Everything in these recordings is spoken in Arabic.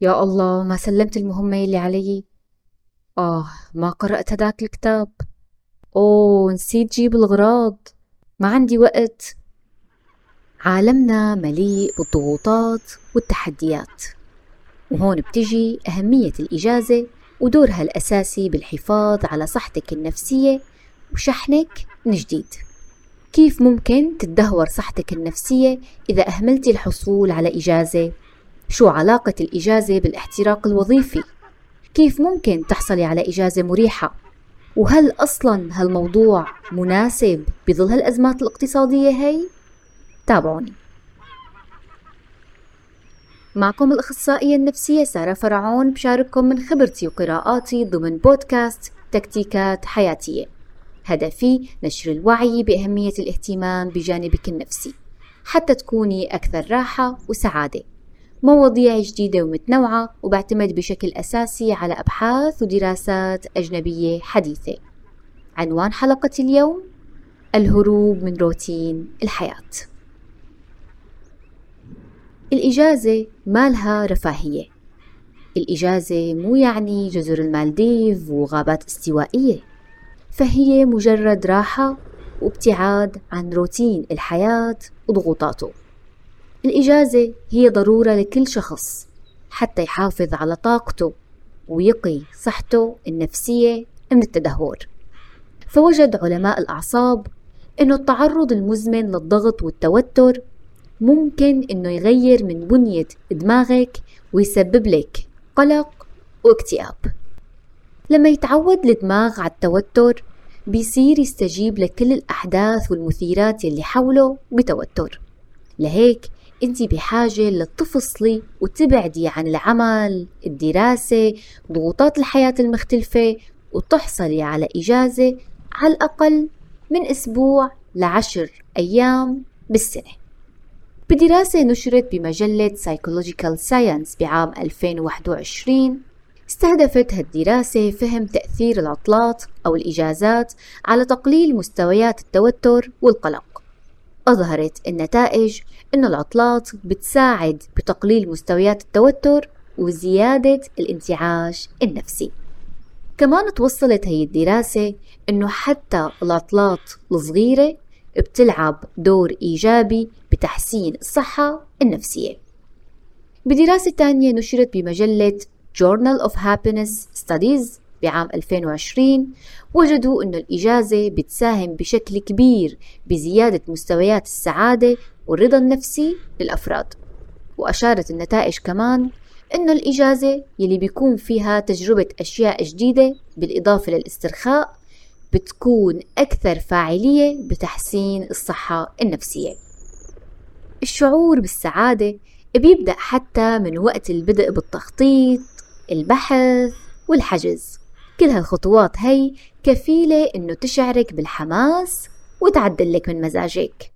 يا الله ما سلمت المهمة اللي علي. آه ما قرأت هداك الكتاب. أوه نسيت جيب الغراض. ما عندي وقت. عالمنا مليء بالضغوطات والتحديات. وهون بتجي أهمية الإجازة ودورها الأساسي بالحفاظ على صحتك النفسية وشحنك من جديد. كيف ممكن تدهور صحتك النفسية إذا أهملت الحصول على إجازة؟ شو علاقة الإجازة بالاحتراق الوظيفي؟ كيف ممكن تحصلي على إجازة مريحة؟ وهل أصلا هالموضوع مناسب بظل هالأزمات الاقتصادية هي؟ تابعوني معكم الأخصائية النفسية سارة فرعون بشارككم من خبرتي وقراءاتي ضمن بودكاست تكتيكات حياتية هدفي نشر الوعي بأهمية الاهتمام بجانبك النفسي حتى تكوني أكثر راحة وسعادة مواضيع جديدة ومتنوعة وبعتمد بشكل أساسي على أبحاث ودراسات أجنبية حديثة. عنوان حلقة اليوم الهروب من روتين الحياة. الإجازة مالها رفاهية. الإجازة مو يعني جزر المالديف وغابات استوائية. فهي مجرد راحة وابتعاد عن روتين الحياة وضغوطاته. الإجازة هي ضرورة لكل شخص حتى يحافظ على طاقته ويقي صحته النفسية من التدهور. فوجد علماء الأعصاب أنه التعرض المزمن للضغط والتوتر ممكن إنه يغير من بنية دماغك ويسبب لك قلق واكتئاب. لما يتعود الدماغ على التوتر بيصير يستجيب لكل الأحداث والمثيرات اللي حوله بتوتر. لهيك انت بحاجة لتفصلي وتبعدي عن العمل الدراسة ضغوطات الحياة المختلفة وتحصلي على إجازة على الأقل من أسبوع لعشر أيام بالسنة. بدراسة نشرت بمجلة Psychological Science بعام 2021 استهدفت هالدراسة فهم تأثير العطلات أو الإجازات على تقليل مستويات التوتر والقلق. أظهرت النتائج أن العطلات بتساعد بتقليل مستويات التوتر وزيادة الانتعاش النفسي. كمان توصلت هي الدراسة أنه حتى العطلات الصغيرة بتلعب دور إيجابي بتحسين الصحة النفسية. بدراسة تانية نشرت بمجلة Journal of Happiness Studies بعام 2020 وجدوا أن الإجازة بتساهم بشكل كبير بزيادة مستويات السعادة والرضا النفسي للأفراد. وأشارت النتائج كمان أنه الإجازة يلي بيكون فيها تجربة أشياء جديدة بالإضافة للاسترخاء بتكون أكثر فاعلية بتحسين الصحة النفسية. الشعور بالسعادة بيبدأ حتى من وقت البدء بالتخطيط البحث والحجز. كل هالخطوات هي كفيلة إنه تشعرك بالحماس وتعدل لك من مزاجك.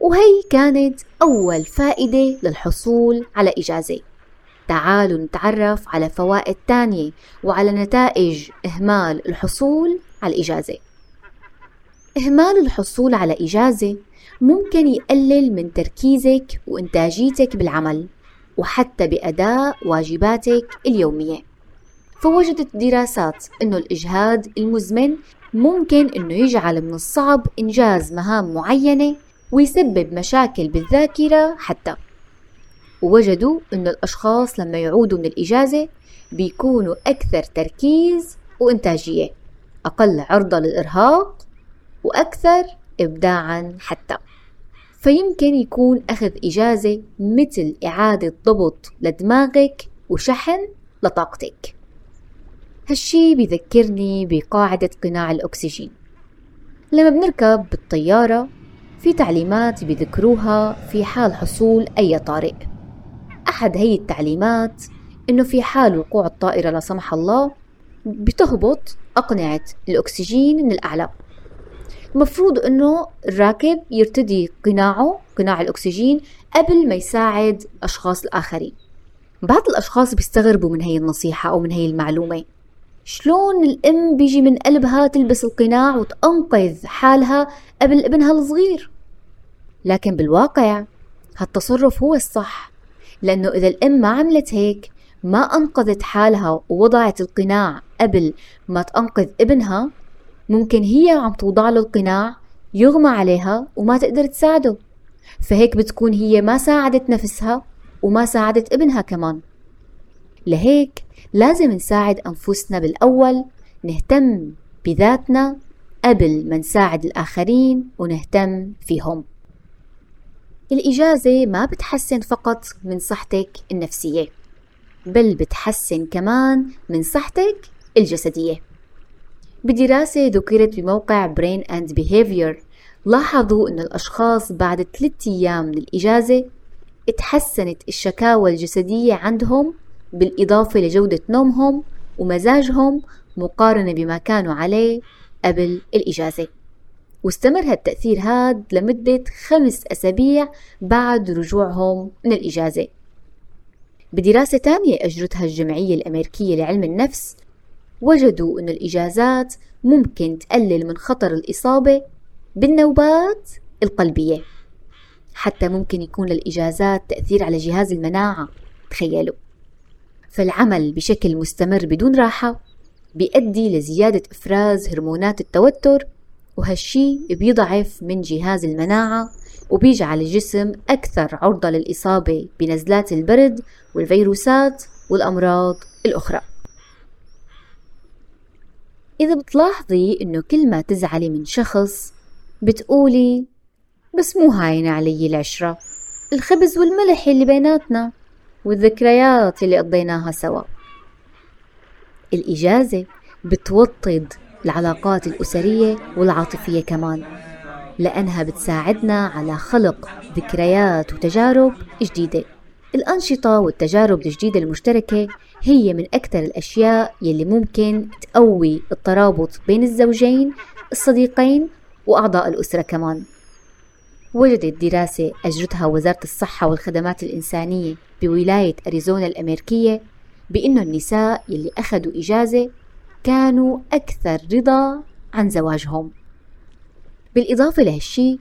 وهي كانت أول فائدة للحصول على إجازة. تعالوا نتعرف على فوائد تانية وعلى نتائج إهمال الحصول على الإجازة. إهمال الحصول على إجازة ممكن يقلل من تركيزك وإنتاجيتك بالعمل وحتى بأداء واجباتك اليومية. فوجدت دراسات أنه الإجهاد المزمن ممكن أنه يجعل من الصعب إنجاز مهام معينة ويسبب مشاكل بالذاكرة حتى. ووجدوا أنه الأشخاص لما يعودوا من الإجازة بيكونوا أكثر تركيز وإنتاجية أقل عرضة للإرهاق وأكثر إبداعا حتى. فيمكن يكون أخذ إجازة مثل إعادة ضبط لدماغك وشحن لطاقتك. هالشي بيذكرني بقاعدة قناع الأكسجين. لما بنركب بالطيارة في تعليمات بيذكروها في حال حصول أي طارئ. أحد هي التعليمات إنه في حال وقوع الطائرة لا سمح الله بتهبط أقنعة الأكسجين من الأعلى المفروض إنه الراكب يرتدي قناعه قناع الأكسجين قبل ما يساعد الاشخاص الآخرين. بعض الأشخاص بيستغربوا من هي النصيحة أو من هي المعلومة. شلون الأم بيجي من قلبها تلبس القناع وتنقذ حالها قبل ابنها الصغير؟ لكن بالواقع هالتصرف هو الصح لأنه إذا الأم ما عملت هيك ما أنقذت حالها ووضعت القناع قبل ما تنقذ ابنها ممكن هي عم توضع له القناع يغمى عليها وما تقدر تساعده. فهيك بتكون هي ما ساعدت نفسها وما ساعدت ابنها كمان. لهيك لازم نساعد أنفسنا بالأول نهتم بذاتنا قبل ما نساعد الآخرين ونهتم فيهم. الإجازة ما بتحسن فقط من صحتك النفسية بل بتحسن كمان من صحتك الجسدية. بدراسة ذكرت بموقع Brain and Behavior لاحظوا أن الأشخاص بعد ثلاثة أيام من الإجازة اتحسنت الشكاوى الجسدية عندهم بالإضافة لجودة نومهم ومزاجهم مقارنة بما كانوا عليه قبل الإجازة. واستمر هالتأثير هاد لمدة خمس أسابيع بعد رجوعهم من الإجازة. بدراسة تانية أجرتها الجمعية الأمريكية لعلم النفس وجدوا أن الإجازات ممكن تقلل من خطر الإصابة بالنوبات القلبية. حتى ممكن يكون للإجازات تأثير على جهاز المناعة تخيلوا. فالعمل بشكل مستمر بدون راحة بيؤدي لزيادة إفراز هرمونات التوتر وهالشي بيضعف من جهاز المناعة وبيجعل الجسم أكثر عرضة للإصابة بنزلات البرد والفيروسات والأمراض الأخرى. إذا بتلاحظي إنه كل ما تزعلي من شخص بتقولي بس مو هاين علي العشرة الخبز والملح اللي بيناتنا. والذكريات اللي قضيناها سوا. الإجازة بتوطد العلاقات الأسرية والعاطفية كمان لأنها بتساعدنا على خلق ذكريات وتجارب جديدة. الأنشطة والتجارب الجديدة المشتركة هي من أكثر الأشياء يلي ممكن تقوي الترابط بين الزوجين الصديقين وأعضاء الأسرة كمان. وجدت دراسة أجرتها وزارة الصحة والخدمات الإنسانية بولاية أريزونا الأمريكية بأنه النساء يلي أخذوا إجازة كانوا أكثر رضا عن زواجهم. بالإضافة لهالشي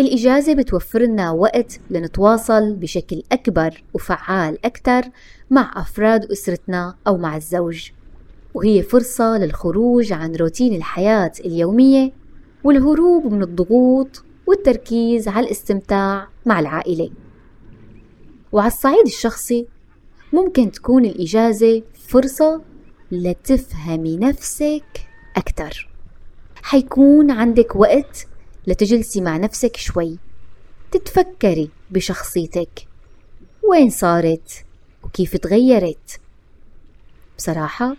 الإجازة بتوفر لنا وقت لنتواصل بشكل أكبر وفعال أكثر مع أفراد أسرتنا أو مع الزوج. وهي فرصة للخروج عن روتين الحياة اليومية والهروب من الضغوط والتركيز على الاستمتاع مع العائلة. وعلى الصعيد الشخصي ممكن تكون الإجازة فرصة لتفهمي نفسك أكثر حيكون عندك وقت لتجلسي مع نفسك شوي تتفكري بشخصيتك وين صارت وكيف تغيرت. بصراحة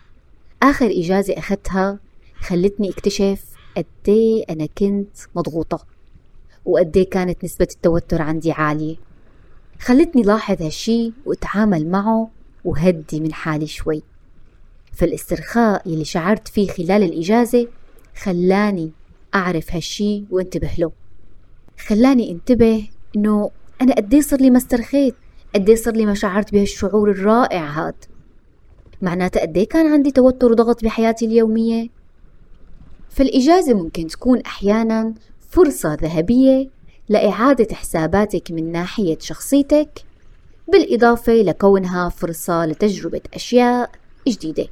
آخر إجازة أخذتها خلتني أكتشف قديه أنا كنت مضغوطة. وقديه كانت نسبة التوتر عندي عالية. خلتني لاحظ هالشي وأتعامل معه وهدي من حالي شوي. فالاسترخاء يلي شعرت فيه خلال الإجازة خلاني أعرف هالشي وانتبه له. خلاني انتبه إنه أنا قديه صار لي ما استرخيت قديه صار لي ما شعرت بهالشعور الرائع هاد. معناته قديه كان عندي توتر وضغط بحياتي اليومية؟ فالإجازة ممكن تكون أحيانا فرصة ذهبية لإعادة حساباتك من ناحية شخصيتك بالإضافة لكونها فرصة لتجربة أشياء جديدة.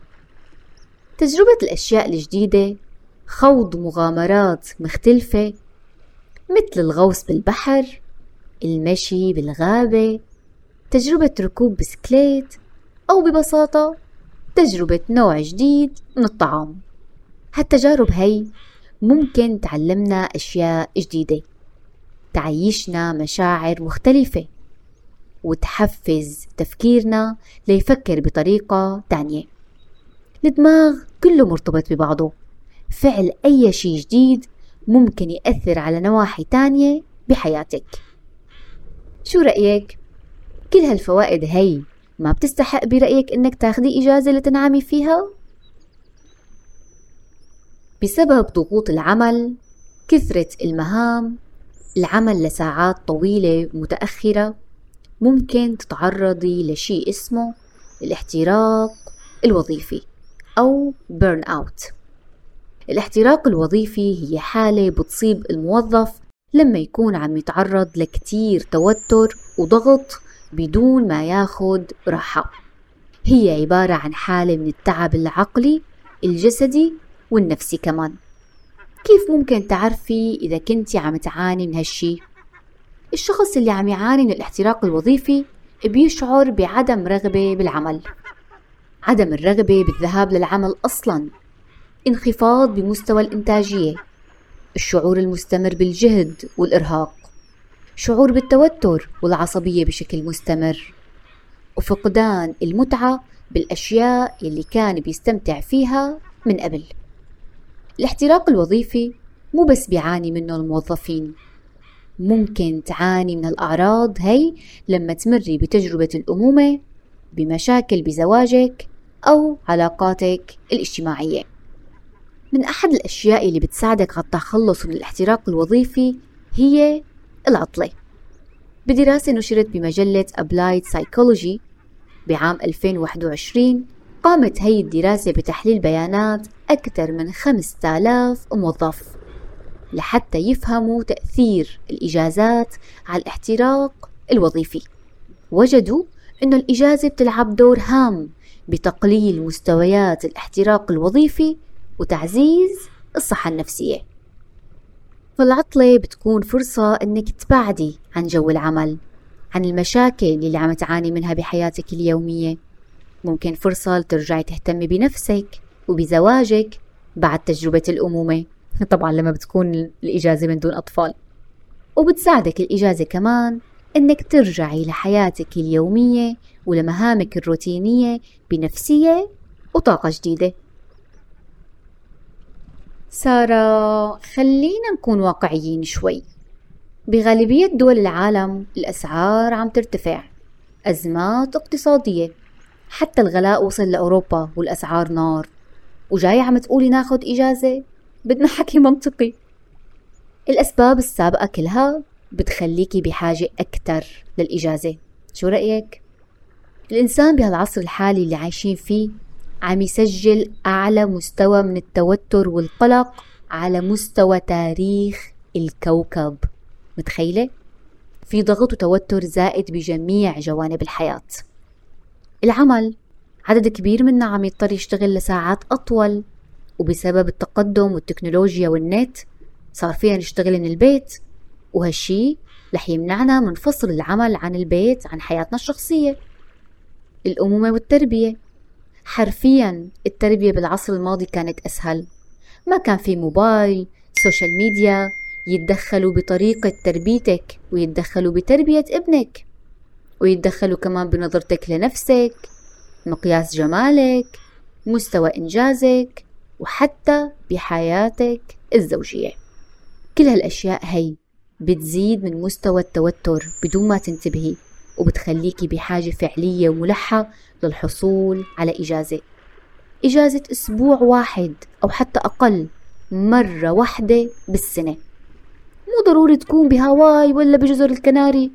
تجربة الأشياء الجديدة خوض مغامرات مختلفة مثل الغوص بالبحر المشي بالغابة تجربة ركوب بسكليت أو ببساطة تجربة نوع جديد من الطعام. هالتجارب هي ممكن تعلمنا أشياء جديدة تعيشنا مشاعر مختلفة وتحفز تفكيرنا ليفكر بطريقة تانية الدماغ كله مرتبط ببعضه فعل أي شيء جديد ممكن يأثر على نواحي تانية بحياتك شو رأيك؟ كل هالفوائد هي ما بتستحق برأيك إنك تاخدي إجازة لتنعمي فيها؟ بسبب ضغوط العمل كثرة المهام العمل لساعات طويلة متأخرة ممكن تتعرضي لشيء اسمه الاحتراق الوظيفي أو بيرن أوت الاحتراق الوظيفي هي حالة بتصيب الموظف لما يكون عم يتعرض لكتير توتر وضغط بدون ما ياخد راحة. هي عبارة عن حالة من التعب العقلي الجسدي والنفسي كمان. كيف ممكن تعرفي إذا كنتي عم تعاني من هالشي؟ الشخص اللي عم يعاني من الاحتراق الوظيفي بيشعر بعدم رغبة بالعمل. عدم الرغبة بالذهاب للعمل أصلا. انخفاض بمستوى الإنتاجية. الشعور المستمر بالجهد والإرهاق. شعور بالتوتر والعصبية بشكل مستمر. وفقدان المتعة بالأشياء اللي كان بيستمتع فيها من قبل. الاحتراق الوظيفي مو بس بيعاني منه الموظفين. ممكن تعاني من الأعراض هي لما تمري بتجربة الأمومة بمشاكل بزواجك أو علاقاتك الاجتماعية. من أحد الأشياء اللي بتساعدك على التخلص من الاحتراق الوظيفي هي العطلة. بدراسة نشرت بمجلة Applied Psychology بعام 2021 قامت هي الدراسة بتحليل بيانات أكثر من 5000 موظف لحتى يفهموا تأثير الإجازات على الاحتراق الوظيفي. وجدوا أن الإجازة بتلعب دور هام بتقليل مستويات الاحتراق الوظيفي وتعزيز الصحة النفسية. فالعطلة بتكون فرصة إنك تبعدي عن جو العمل عن المشاكل اللي عم تعاني منها بحياتك اليومية. ممكن فرصة لترجعي تهتمي بنفسك وبزواجك بعد تجربة الأمومة. طبعا لما بتكون الإجازة من دون أطفال. وبتساعدك الإجازة كمان إنك ترجعي لحياتك اليومية ولمهامك الروتينية بنفسية وطاقة جديدة. سارة خلينا نكون واقعيين شوي. بغالبية دول العالم الأسعار عم ترتفع. أزمات اقتصادية. حتى الغلاء وصل لأوروبا والأسعار نار. وجاي عم تقولي ناخد إجازة؟ بدنا حكي منطقي. الأسباب السابقة كلها بتخليكي بحاجة أكتر للإجازة. شو رأيك؟ الإنسان بهالعصر الحالي اللي عايشين فيه عم يسجل أعلى مستوى من التوتر والقلق على مستوى تاريخ الكوكب. متخيلة؟ في ضغط وتوتر زائد بجميع جوانب الحياة. العمل. عدد كبير منا عم يضطر يشتغل لساعات أطول وبسبب التقدم والتكنولوجيا والنت صار فينا نشتغل من البيت وهالشي رح يمنعنا من فصل العمل عن البيت عن حياتنا الشخصية. الأمومة والتربية. حرفيا التربية بالعصر الماضي كانت أسهل. ما كان في موبايل social media يتدخلوا بطريقة تربيتك ويتدخلوا بتربية ابنك. ويتدخلوا كمان بنظرتك لنفسك مقياس جمالك مستوى إنجازك وحتى بحياتك الزوجية. كل هالأشياء هي بتزيد من مستوى التوتر بدون ما تنتبهي وبتخليكي بحاجة فعلية وملحة للحصول على إجازة. إجازة أسبوع واحد أو حتى أقل مرة واحدة بالسنة. مو ضروري تكون بهاواي ولا بجزر الكناري.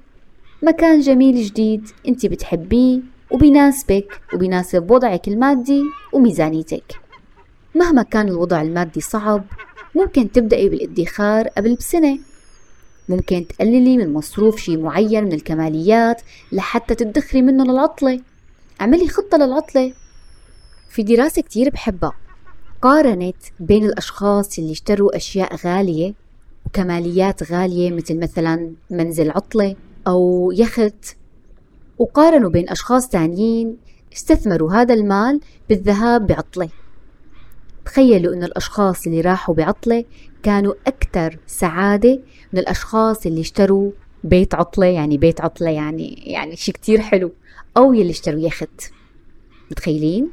مكان جميل جديد انت بتحبيه وبيناسبك وبيناسب وضعك المادي وميزانيتك. مهما كان الوضع المادي صعب ممكن تبدأي بالادخار قبل بسنة. ممكن تقللي من مصروف شي معين من الكماليات لحتى تدخري منه للعطلة. اعملي خطة للعطلة. في دراسة كتير بحبها. قارنت بين الأشخاص اللي اشتروا أشياء غالية وكماليات غالية مثل مثلا منزل عطلة. أو يخت. وقارنوا بين أشخاص تانيين استثمروا هذا المال بالذهاب بعطلة. تخيلوا أن الأشخاص اللي راحوا بعطلة كانوا أكثر سعادة من الأشخاص اللي اشتروا بيت عطلة يعني بيت عطلة يعني يعني شيء كتير حلو. أو يلي اشتروا يخت. متخيلين؟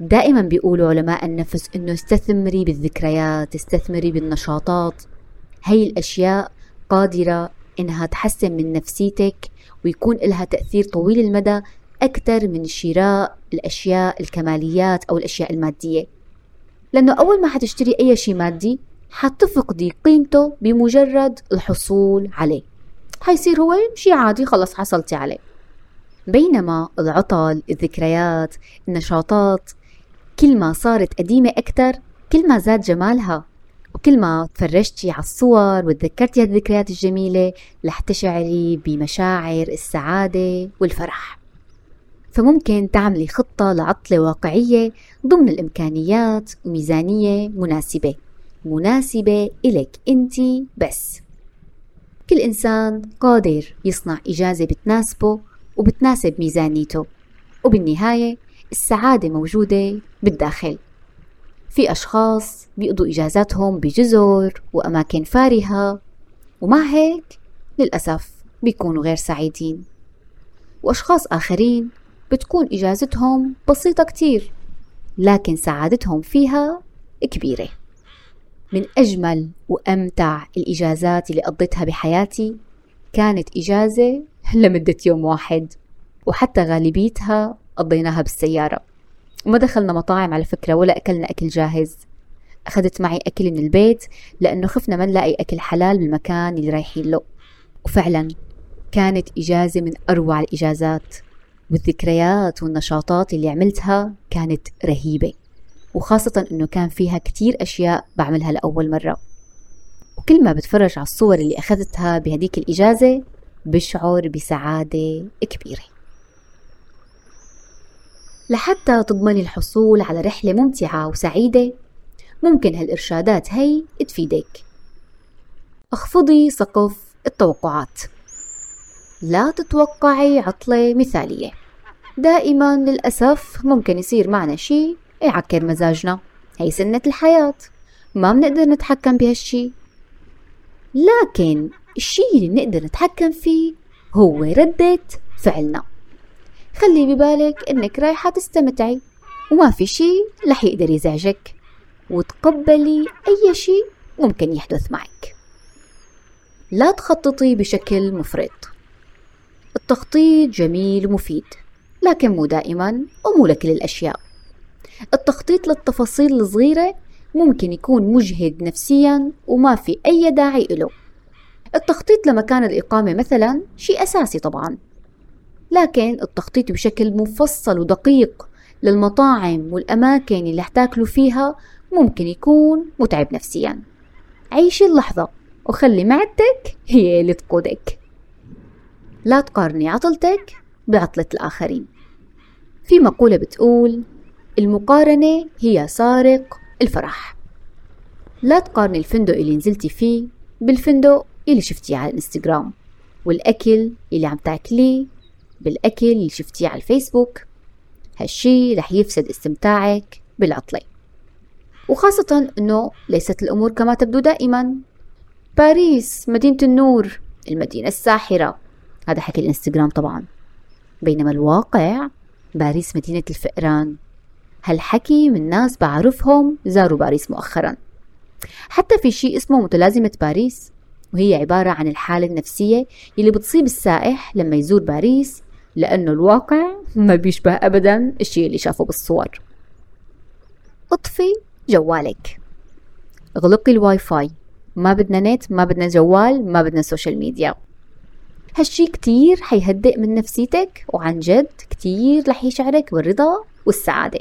دائما بيقولوا علماء النفس إنه استثمري بالذكريات استثمري بالنشاطات. هي الأشياء قادرة إنها تحسن من نفسيتك ويكون لها تأثير طويل المدى أكثر من شراء الأشياء الكماليات أو الأشياء المادية. لأنه أول ما حتشتري أي شيء مادي حتفقدي قيمته بمجرد الحصول عليه. حيصير هو شيء عادي خلص حصلتي عليه. بينما العطل الذكريات النشاطات كل ما صارت قديمة أكثر كل ما زاد جمالها وكل ما تفرجتي على الصور وتذكرتي هالذكريات الجميلة رح تشعري بمشاعر السعادة والفرح. فممكن تعملي خطة لعطلة واقعية ضمن الإمكانيات وميزانية مناسبة. مناسبة إلك أنت بس. كل إنسان قادر يصنع إجازة بتناسبه وبتناسب ميزانيته. وبالنهاية السعادة موجودة بالداخل. في أشخاص بيقضوا إجازاتهم بجزر وأماكن فارهة ومع هيك للأسف بيكونوا غير سعيدين. وأشخاص آخرين بتكون إجازتهم بسيطة كتير لكن سعادتهم فيها كبيرة. من أجمل وأمتع الإجازات اللي قضيتها بحياتي كانت إجازة لمدة يوم واحد وحتى غالبيتها قضيناها بالسيارة. وما دخلنا مطاعم على فكرة ولا أكلنا أكل جاهز. أخذت معي أكل من البيت لأنه خفنا ما نلاقي أكل حلال بالمكان اللي رايحين له. وفعلا كانت إجازة من أروع الإجازات والذكريات والنشاطات اللي عملتها كانت رهيبة. وخاصة أنه كان فيها كتير أشياء بعملها لأول مرة. وكل ما بتفرج على الصور اللي أخذتها بهديك الإجازة بشعر بسعادة كبيرة. لحتى تضمني الحصول على رحلة ممتعة وسعيدة. ممكن هالإرشادات هي تفيدك. اخفضي سقف التوقعات. لا تتوقعي عطلة مثالية. دائما للأسف ممكن يصير معنا شي يعكر مزاجنا. هي سنة الحياة. ما بنقدر نتحكم بهالشي لكن الشي اللي نقدر نتحكم فيه هو ردة فعلنا. خلي ببالك إنك رايحة تستمتعي. وما في شي رح يقدر يزعجك. وتقبلي أي شي ممكن يحدث معك. لا تخططي بشكل مفرط. التخطيط جميل ومفيد لكن مو دائما ومو لكل الأشياء التخطيط للتفاصيل الصغيرة ممكن يكون مجهد نفسيا وما في أي داعي له التخطيط لمكان الإقامة مثلا شيء أساسي طبعا. لكن التخطيط بشكل مفصل ودقيق للمطاعم والأماكن اللي حتاكلوا فيها ممكن يكون متعب نفسيا. عيشي اللحظة وخلي معدتك هي اللي تقودك. لا تقارني عطلتك بعطلة الآخرين. في مقولة بتقول المقارنة هي سارق الفرح. لا تقارني الفندق اللي نزلتي فيه بالفندق اللي شفتيه على الإنستغرام والأكل اللي عم تاكليه بالأكل اللي شفتيه على الفيسبوك. هالشي رح يفسد استمتاعك بالعطلة. وخاصة أنه ليست الأمور كما تبدو دائما. باريس مدينة النور المدينة الساحرة. هذا حكي الإنستغرام طبعا. بينما الواقع باريس مدينة الفئران. هالحكي من ناس بعرفهم زاروا باريس مؤخرا. حتى في شيء اسمه متلازمة باريس وهي عبارة عن الحالة النفسية اللي بتصيب السائح لما يزور باريس لأنه الواقع ما بيشبه أبدا الشيء اللي شافه بالصور. أطفي جوالك. اغلقي الواي فاي ما بدنا نت ما بدنا جوال ما بدنا social media. هالشي كتير حيهدئ من نفسيتك وعن جد كتير رح يشعرك بالرضا والسعادة.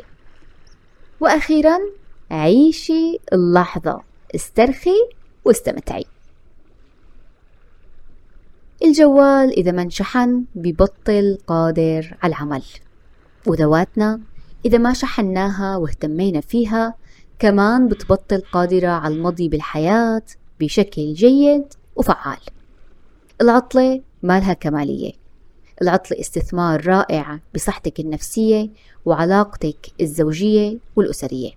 وأخيرا عيشي اللحظة. استرخي واستمتعي. الجوال إذا ما انشحن ببطل قادر على العمل. وذواتنا إذا ما شحناها واهتمينا فيها كمان بتبطل قادرة على المضي بالحياة بشكل جيد وفعال. العطلة مالها كمالية. العطلة استثمار رائع بصحتك النفسية وعلاقتك الزوجية والأسرية.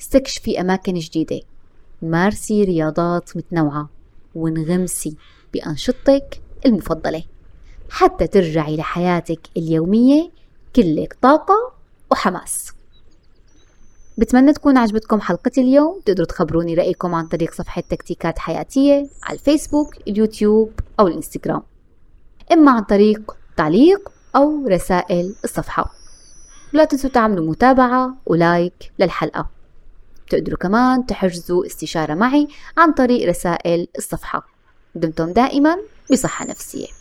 استكشفي أماكن جديدة. مارسي رياضات متنوعة. وانغمسي. بأنشطتك المفضلة. حتى ترجعي لحياتك اليومية كلك طاقة وحماس. بتمنى تكون عجبتكم حلقة اليوم. تقدروا تخبروني رأيكم عن طريق صفحة تكتيكات حياتية على الفيسبوك اليوتيوب أو الإنستغرام. إما عن طريق تعليق أو رسائل الصفحة. لا تنسوا تعملوا متابعة ولايك للحلقة. تقدروا كمان تحجزوا استشارة معي عن طريق رسائل الصفحة. دمتم دائما بصحة نفسية.